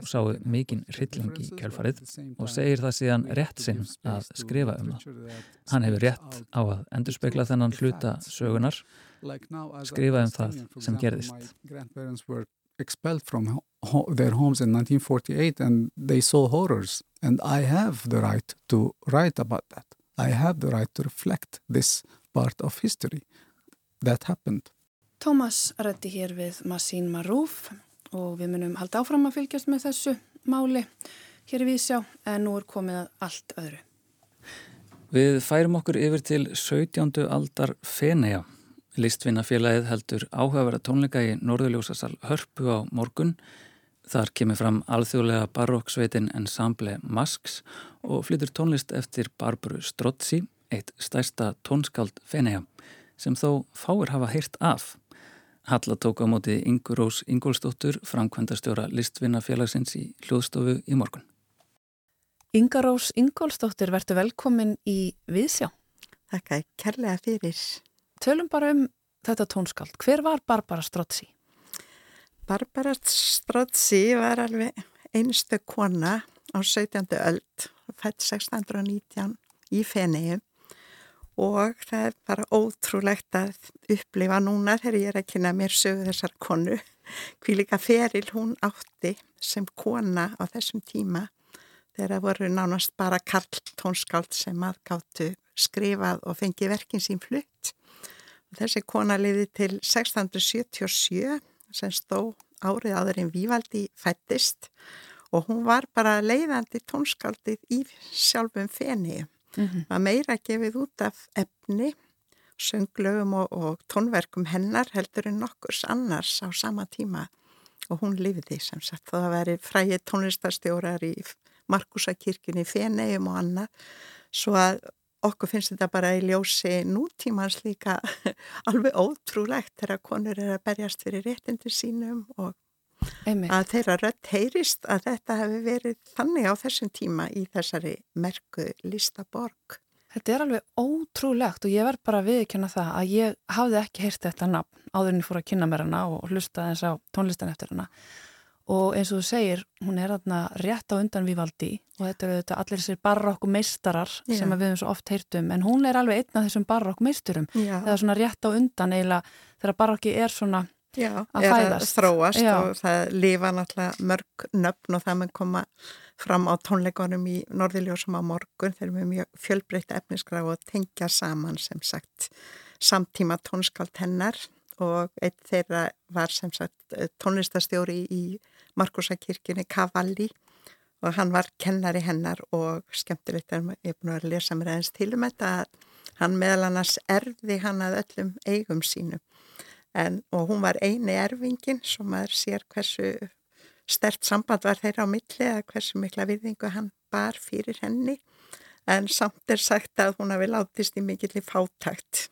og sáu mikinn hrylling í kjölfarið og segir það síðan rétt sinn að skrifa um það. Hann hefur rétt á að endurspegla þennan hluta sögunar, skrifa um það sem gerðist. Expelled from their homes in 1948 and they saw horrors and I have the right to write about that. I have the right to reflect this part of history that happened. Tómas rætti hér við Massín Marúf og við munum halda áfram að fylgjast með þessu máli hér í Vísjá en nú er komið að allt öðru. Við færum okkur yfir til 17. aldar Feneja. Listvinnafélagið heldur áhugaverða tónleika í Norðurljósasal Hörpu á morgun. Þar kemur fram alþjóðlega baróksveitin Ensemble Masks og flytur tónlist eftir Barburu Strozzi, eitt stærsta tónskald Feneja sem þó fáir hafa heyrt af. Halla tók á móti Ingur Rós Ingólstóttur, framkvæmdastjóra listvinnafélagsins í hljóðstofu í morgun. Ingar Rós Ingólstóttur, verður velkomin í Viðsjá. Þakka kærlega fyrir. Tölum bara um þetta tónskald. Hver var Barbara Strozzi? Barbara Strozzi var alveg einstu kona á 17. öld, fætt 1619 í Fenegjum og það er bara ótrúlegt að upplifa núna þegar ég er að kynna mér sögu þessar konu hví líka feril hún átti sem kona á þessum tíma þegar það voru nánast bara Karl Tónskáld sem aðgáttu skrifað og fengið verkin sín flutt þessi kona liði til 1677 sem stó árið áður en Vívaldi fættist og hún var bara leiðandi tónskaldið í sjálfum fenni mm -hmm. var meira gefið út af efni, sönglögum og, og tónverkum hennar heldur en nokkurs annars á sama tíma og hún lifiði sem sagt. Það veri fræði tónlistarstjórar í Markusakirkjunni, Fenegjum og annað svo að okkur finnst þetta bara í ljósi nútímans líka alveg ótrúlegt þegar konur er að berjast fyrir réttindu sínum og Einmitt. að þeirra rött heyrist að þetta hefur verið þannig á þessum tíma í þessari merku listaborg. Þetta er alveg ótrúlegt og ég verð bara að viðkjöna það að ég hafði ekki heyrt þetta nafn áður en ég fór að kynna mér hana og hlusta eins á tónlistan eftir hana og eins og þú segir, hún er þarna rétt á undan Vivaldi og þetta eru þetta allir þessir barokk meistarar Já. sem við hefum svo oft heyrtum en hún er alveg einn af þessum barokk meisturum það er svona rétt á undan eiginlega þegar barokki er svona Já, að fæðast. þróast Já. og það lifa náttúrulega mörg nöfn og það mun koma fram á tónleikonum í Norðiljósum á morgun þegar við mjög fjölbreytta efnisgraf og tengja saman sem sagt samtíma tónskald hennar og eitt þeirra var sem sagt tónlistastjóri í Markusakirkjunni Cavalli og hann var kennari hennar og skemmtilegt er ég búin að lesa mér aðeins til um þetta að hann meðal annars erði hann að öllum eigum sínum. En, og hún var eini erfingin sem maður sér hversu stert samband var þeirra á milli eða hversu mikla virðingu hann bar fyrir henni. En samt er sagt að hún hafi látist í mikill í fátækt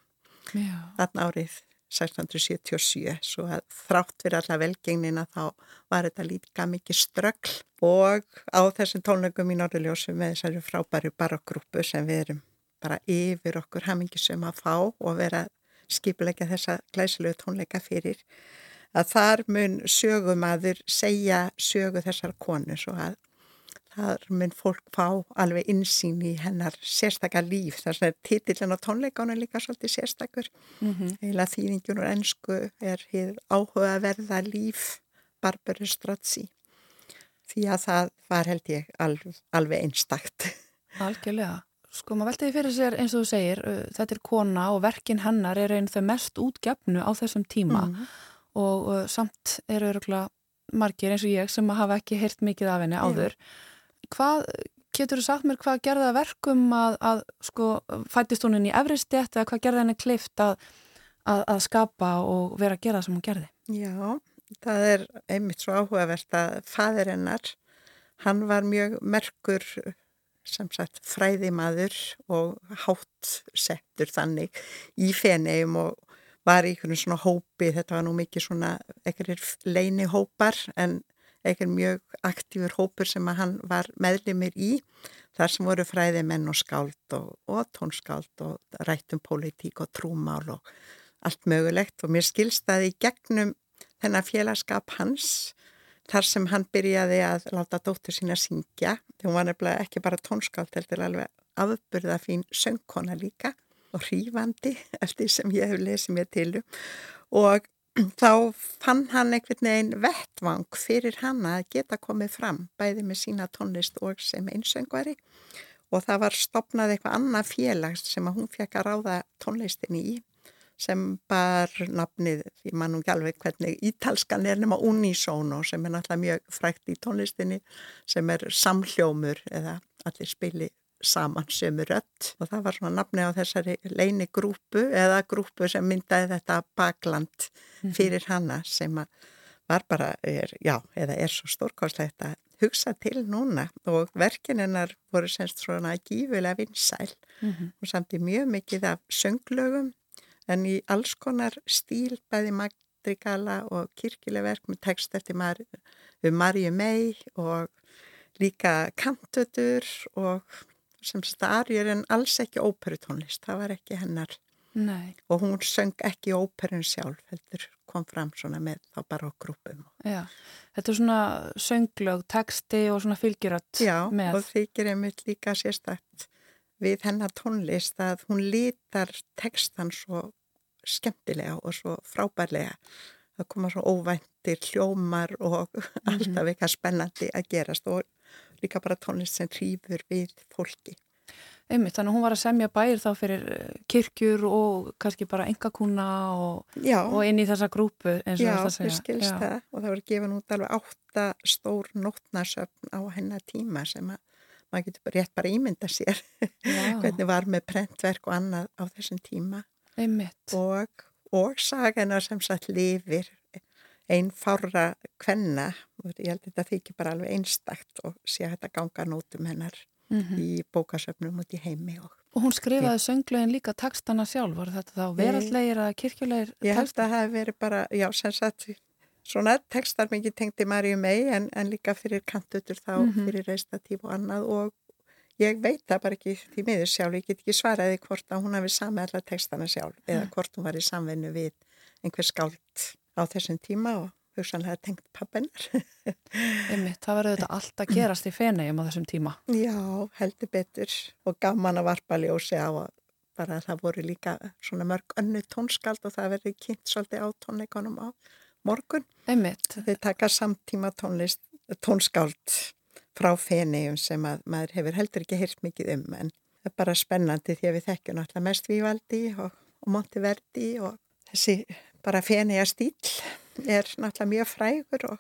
þarna árið 1677 svo að þrátt fyrir alla velgengnina þá var þetta líka mikið ströggl og á þessum tónleikum í Norðurljósu með þessari frábæru barokkgrúpu sem við erum bara yfir okkur hamingisum að fá og vera skipulegja þessa glæsilegu tónleika fyrir að þar mun sögumadur segja sögu þessar konu svo að þar mun fólk fá alveg insýn í hennar sérstakar líf þar sem títillin á tónleikánu líka svolítið sérstakur mm -hmm. eða þýðingjun og ennsku er áhugaverða líf Barbara Strozzi því að það var held ég alveg, alveg einstakt Algjörlega Sko maður veltiði fyrir sér eins og þú segir, þetta er kona og verkin hennar er einn þau mest útgefnu á þessum tíma mm -hmm. og uh, samt eru öruglega margir eins og ég sem hafa ekki heyrt mikið af henni áður. Yeah. Hvað, getur þú sagt mér hvað gerða verkum að, að sko fættist hún inn í efristjætt eða hvað gerða henni klift að, að, að skapa og vera að gera það sem hún gerði? Já, það er einmitt svo áhugavert að fadir hennar, hann var mjög merkur sem sagt fræðimaður og hátt settur þannig í fenegum og var í einhvern svona hópi, þetta var nú mikið svona einhverjir leini hópar en einhver mjög aktífur hópur sem hann var meðlimir í þar sem voru fræði menn og skáld og, og tónskáld og rættum politík og trúmál og allt mögulegt og mér skilst að í gegnum þennan félagskap hans þar sem hann byrjaði að láta dóttur sína syngja. Hún var nefnilega ekki bara tónskált, heldur alveg afburða fín söngkona líka og hrífandi eftir sem ég hef lesið mér til um. Og þá fann hann einhvern veginn vettvang fyrir hanna að geta komið fram bæði með sína tónlist og sem einsöngvari. Og það var stopnað eitthvað annað félags sem að hún fekk að ráða tónlistinni í sem bar nafnið, ég man nú ekki alveg hvernig ítalskan er nema Unisono sem er náttúrulega mjög frækt í tónlistinni sem er samhljómur eða allir spili saman sem er rött og það var svona nafni á þessari leini grúpu eða grúpu sem myndaði þetta bakland mhm. fyrir hana sem var bara, er, já, eða er svo stórkáslegt að hugsa til núna og verkininnar voru semst svona gífilega vinsæl mm -hmm. og samt í mjög mikið af sönglögum en í alls konar stíl bæði madrigala og kirkilegverk með text eftir Mar um Marju May og líka kantötur og sem starjur en alls ekki óperutónlist, það var ekki hennar Nei. og hún söng ekki óperun sjálf, heldur kom fram svona með þá bara á grúpum Já, þetta er svona sönglög, texti og svona fylgjuröld Já, með. og þykir einmitt líka sérstætt við hennar tónlist að hún lítar textan svo skemmtilega og svo frábærlega það koma svo óvæntir hljómar og alltaf mhm. eitthvað spennandi að gerast og líka bara tónlist sem trýfur við fólki Einmitt, þannig að hún var að semja bæir þá fyrir eh, kirkjur og kannski bara engakúna og, og inn í þessa grúpu eins og Já, það segja. Já, skilst það og það voru gefin út alveg átta stór nótnarsöfn á hennar tíma sem að maður getur bara rétt bara ímynda sér hvernig var með prentverk og annað á þessum tíma. Einmitt. Og, og sagana sem satt lifir einn fára kvenna ég held að þetta þykir bara alveg einstakt og sé að þetta ganga nótum hennar mm -hmm. í bókasöfnum út í heimi. Og, og hún skrifaði sönglegin líka takstana sjálf, var þetta þá verallegir að kirkjulegir tekstar? Ég held að það hef verið bara, já, sem sagt, svona tekstar mikið tengdi Marju mei en, en líka fyrir kantutur þá, mm -hmm. fyrir reistatíf og annað og ég veit það bara ekki því miður sjálf, ég get ekki svaraði hvort að hún hafi sami alla tekstana sjálf eða hvort hún var í samvennu við einhver skált á þessum tíma og hugsanlega tengt pappinar. það verður þetta allt að gerast í feneigjum á þessum tíma. Já, heldur betur og gaman að varpa ljósi á að bara að það voru líka svona mörg önnu tónskald og það verður kynnt svolítið á tónleikonum á morgun. Einmitt. Þeir taka samtíma tónlist, tónskáld frá feneigjum sem að maður hefur heldur ekki heyrt mikið um en það er bara spennandi því að við þekkjum alltaf mest Vívaldi og, og Monteverdi og þessi bara feneiga stíl er náttúrulega mjög frægur og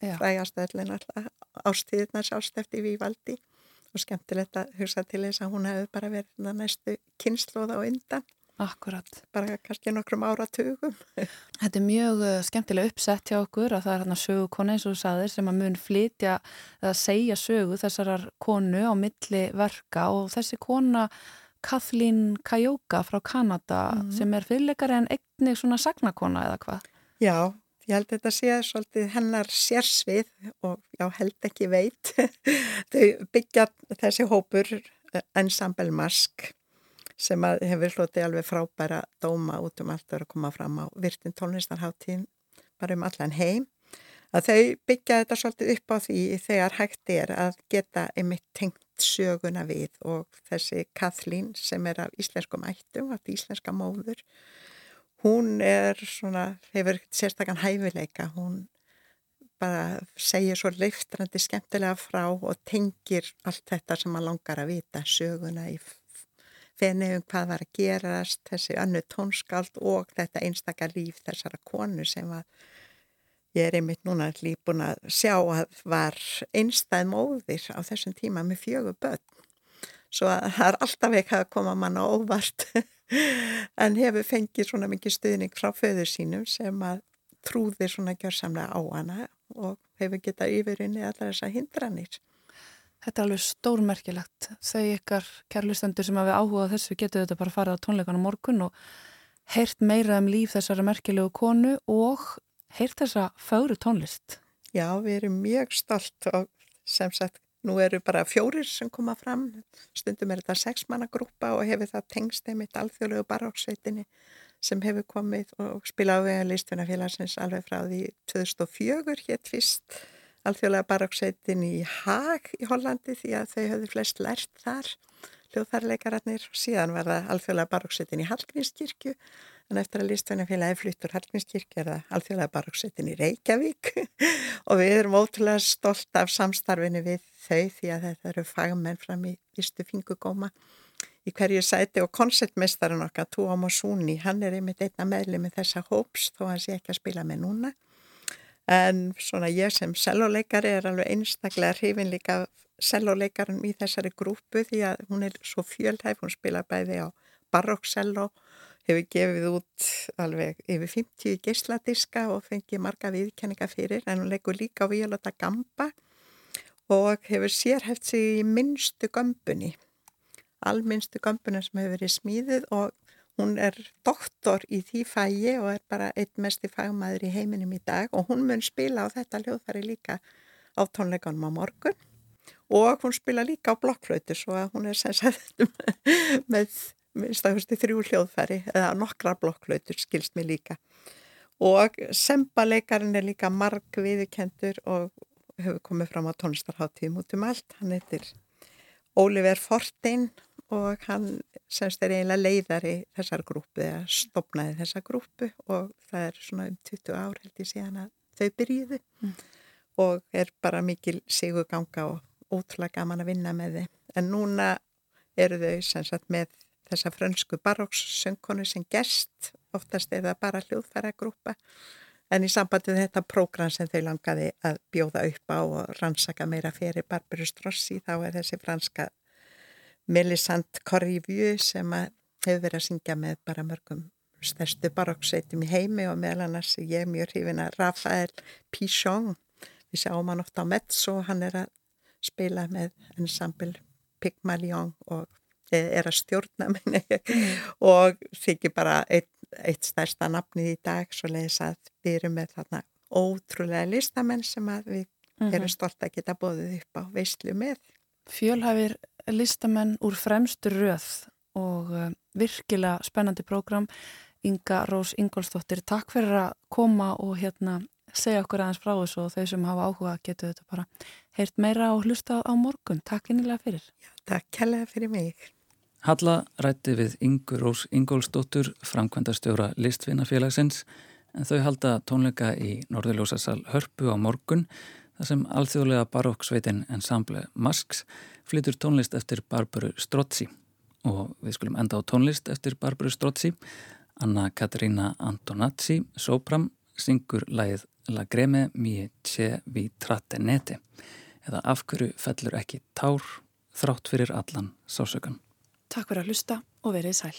Já. frægast öll er náttúrulega ástíðnars ástefti við valdi og skemmtilegt að hugsa til þess að hún hefði bara verið næstu kynnslóða og undan. Akkurat. Bara kannski nokkrum áratugum. Þetta er mjög uh, skemmtilega uppsett hjá okkur að það er hérna sögukona eins og þú saðir sem að mun flytja eða segja sögu þessarar konu á milli verka og þessi kona Kathleen Kajoka frá Kanada mm. sem er fyrirleikari en einnig svona sagnakona eða hvað? Já, Ég held að þetta sé svolítið hennar sérsvið og já, held ekki veit. Þau byggja þessi hópur eh, Ensemble Mask sem hefur hlutið alveg frábæra dóma út um allt að koma fram á virtin tónlistarháttíðin bara um allan heim. Að þau byggja þetta svolítið upp á því þegar hægt er að geta einmitt tengt söguna við og þessi Kathleen sem er af íslenskum ættum, af íslenska móður hún er svona, hefur sérstakann hæfileika, hún bara segir svo leiftrandi skemmtilega frá og tengir allt þetta sem maður langar að vita, söguna í fenniðum hvað var að gerast, þessi annu tónskald og þetta einstakar líf þessara konu sem að ég er einmitt núna lífbúin að sjá að var einstæð móðir á þessum tíma með fjögur börn. Svo að það er alltaf ekki að koma manna óvart en hefur fengið svona mikið stuðning frá föður sínum sem að trúðir svona gjörsamlega á hana og hefur getað yfirinni allar þessa hindranir. Þetta er alveg stórmerkilegt. Þau ykkar kærlustendur sem hafi áhugað þessu getur þetta bara farið á tónleikana morgun og heyrt meira um líf þessara merkilegu konu og heyrt þessa fögru tónlist. Já, við erum mjög stolt og sem sagt Nú eru bara fjórir sem koma fram, stundum er þetta sexmannagrúpa og hefur það tengst einmitt alþjóðlegu baróksveitinni sem hefur komið og spilað á vega listfinafélagsins alveg frá því 2004 hétt fyrst alþjóðlega baróksveitin í Haag í Hollandi því að þau höfðu flest lært þar, hljóðfærleikararnir og síðan var það alþjóðlega baróksveitin í Hallgrímskirkju En eftir að listfænafélagi fluttur Hallgrímskirkja er það alþjóðlega baróksettin í Reykjavík. Og við erum ótrúlega stolt af samstarfinu við þau því að þetta eru fagmenn fram í fyrstu fingugóma í hverju sæti. Og koncertmestarinn okkar, Tuomo Suni, hann er einmitt einna meðli með þessa hóps þó hann sé ekki að spila með núna. En svona ég sem selvoleikari er alveg einstaklega hrifin líka selvoleikarinn í þessari grúpu því að hún er svo fjöldhæf, hún spila bæði á baróksello hefur gefið út alveg yfir 50 geysladiska og fengið marga viðkenninga fyrir en hún leggur líka á Violetta Gamba og hefur sérhæft sig í minnstu gömbunni alminnstu gömbuna sem hefur verið smíðið og hún er doktor í því fægi og er bara eitt mest í fagmaður í heiminum í dag og hún mun spila á þetta hljóðfæri líka á tónleikonum á morgun og hún spila líka á blokkflötu svo að hún er sem sagt með minnstakusti þrjú hljóðfæri eða nokkra blokklautur skilst mér líka. Og sembaleikarin er líka marg viðkendur og hefur komið fram á tónlistarháttíðum út um allt. Hann heitir Óliver Fortein og hann semst er eiginlega leiðari þessar grúpu eða stopnaði þessa grúpu og það er svona um 20 ár held ég síðan að þau byrjiðu mm. og er bara mikil siguganga og ótrúlega gaman að vinna með þið en núna eru þau semst með þessa frönsku barókssöngkonu sem gerst oftast er það bara hljóðfæra grúpa En í sambandi við þetta prógram sem þau langaði að bjóða upp á og rannsaka meira fyrir Barbaru Strossi þá er þessi franska Melisande Corrivieux sem hefur verið að syngja með bara mörgum stærstu baróksveitum í heimi og meðal annars ég er mjög hrifin að Rafael Pichon, við sjáum hann ofta á Metso, hann er að spila með ensemble Pygmalion og er að stjórna minni og þykir bara einn eitt stærsta nafnið í dag svo leiðis að við erum með þarna ótrúlega listamenn sem við mm -hmm. erum stolt að geta bóðið upp á veistlu með. Fjölhafir listamenn úr fremstur röð og uh, virkilega spennandi prógram. Inga Rós Ingólstóttir, takk fyrir að koma og hérna segja okkur aðeins frá þessu og þau sem hafa áhuga getur þetta bara heyrt meira og hlusta á morgun. Takk innilega fyrir. Já, takk kærlega fyrir mig. Halla rætti við Ingur Rós Ingólsdóttur, framkvæmdastjóra listvinnafélagsins, en þau halda tónleika í Norðurljósasal Hörpu á morgun, þar sem alþjóðlega baróksveitin ensemble Masks flytur tónlist eftir Barbaru Strozzi. Og við skulum enda á tónlist eftir Barbaru Strozzi. Anna Katarina Antonazzi, sopram, syngur lægið La Greme Mie Ce Vi Tratte Nete, eða af hverju fellur ekki tár þrátt fyrir allan sásökan. Takk fyrir að hlusta og verið sæl.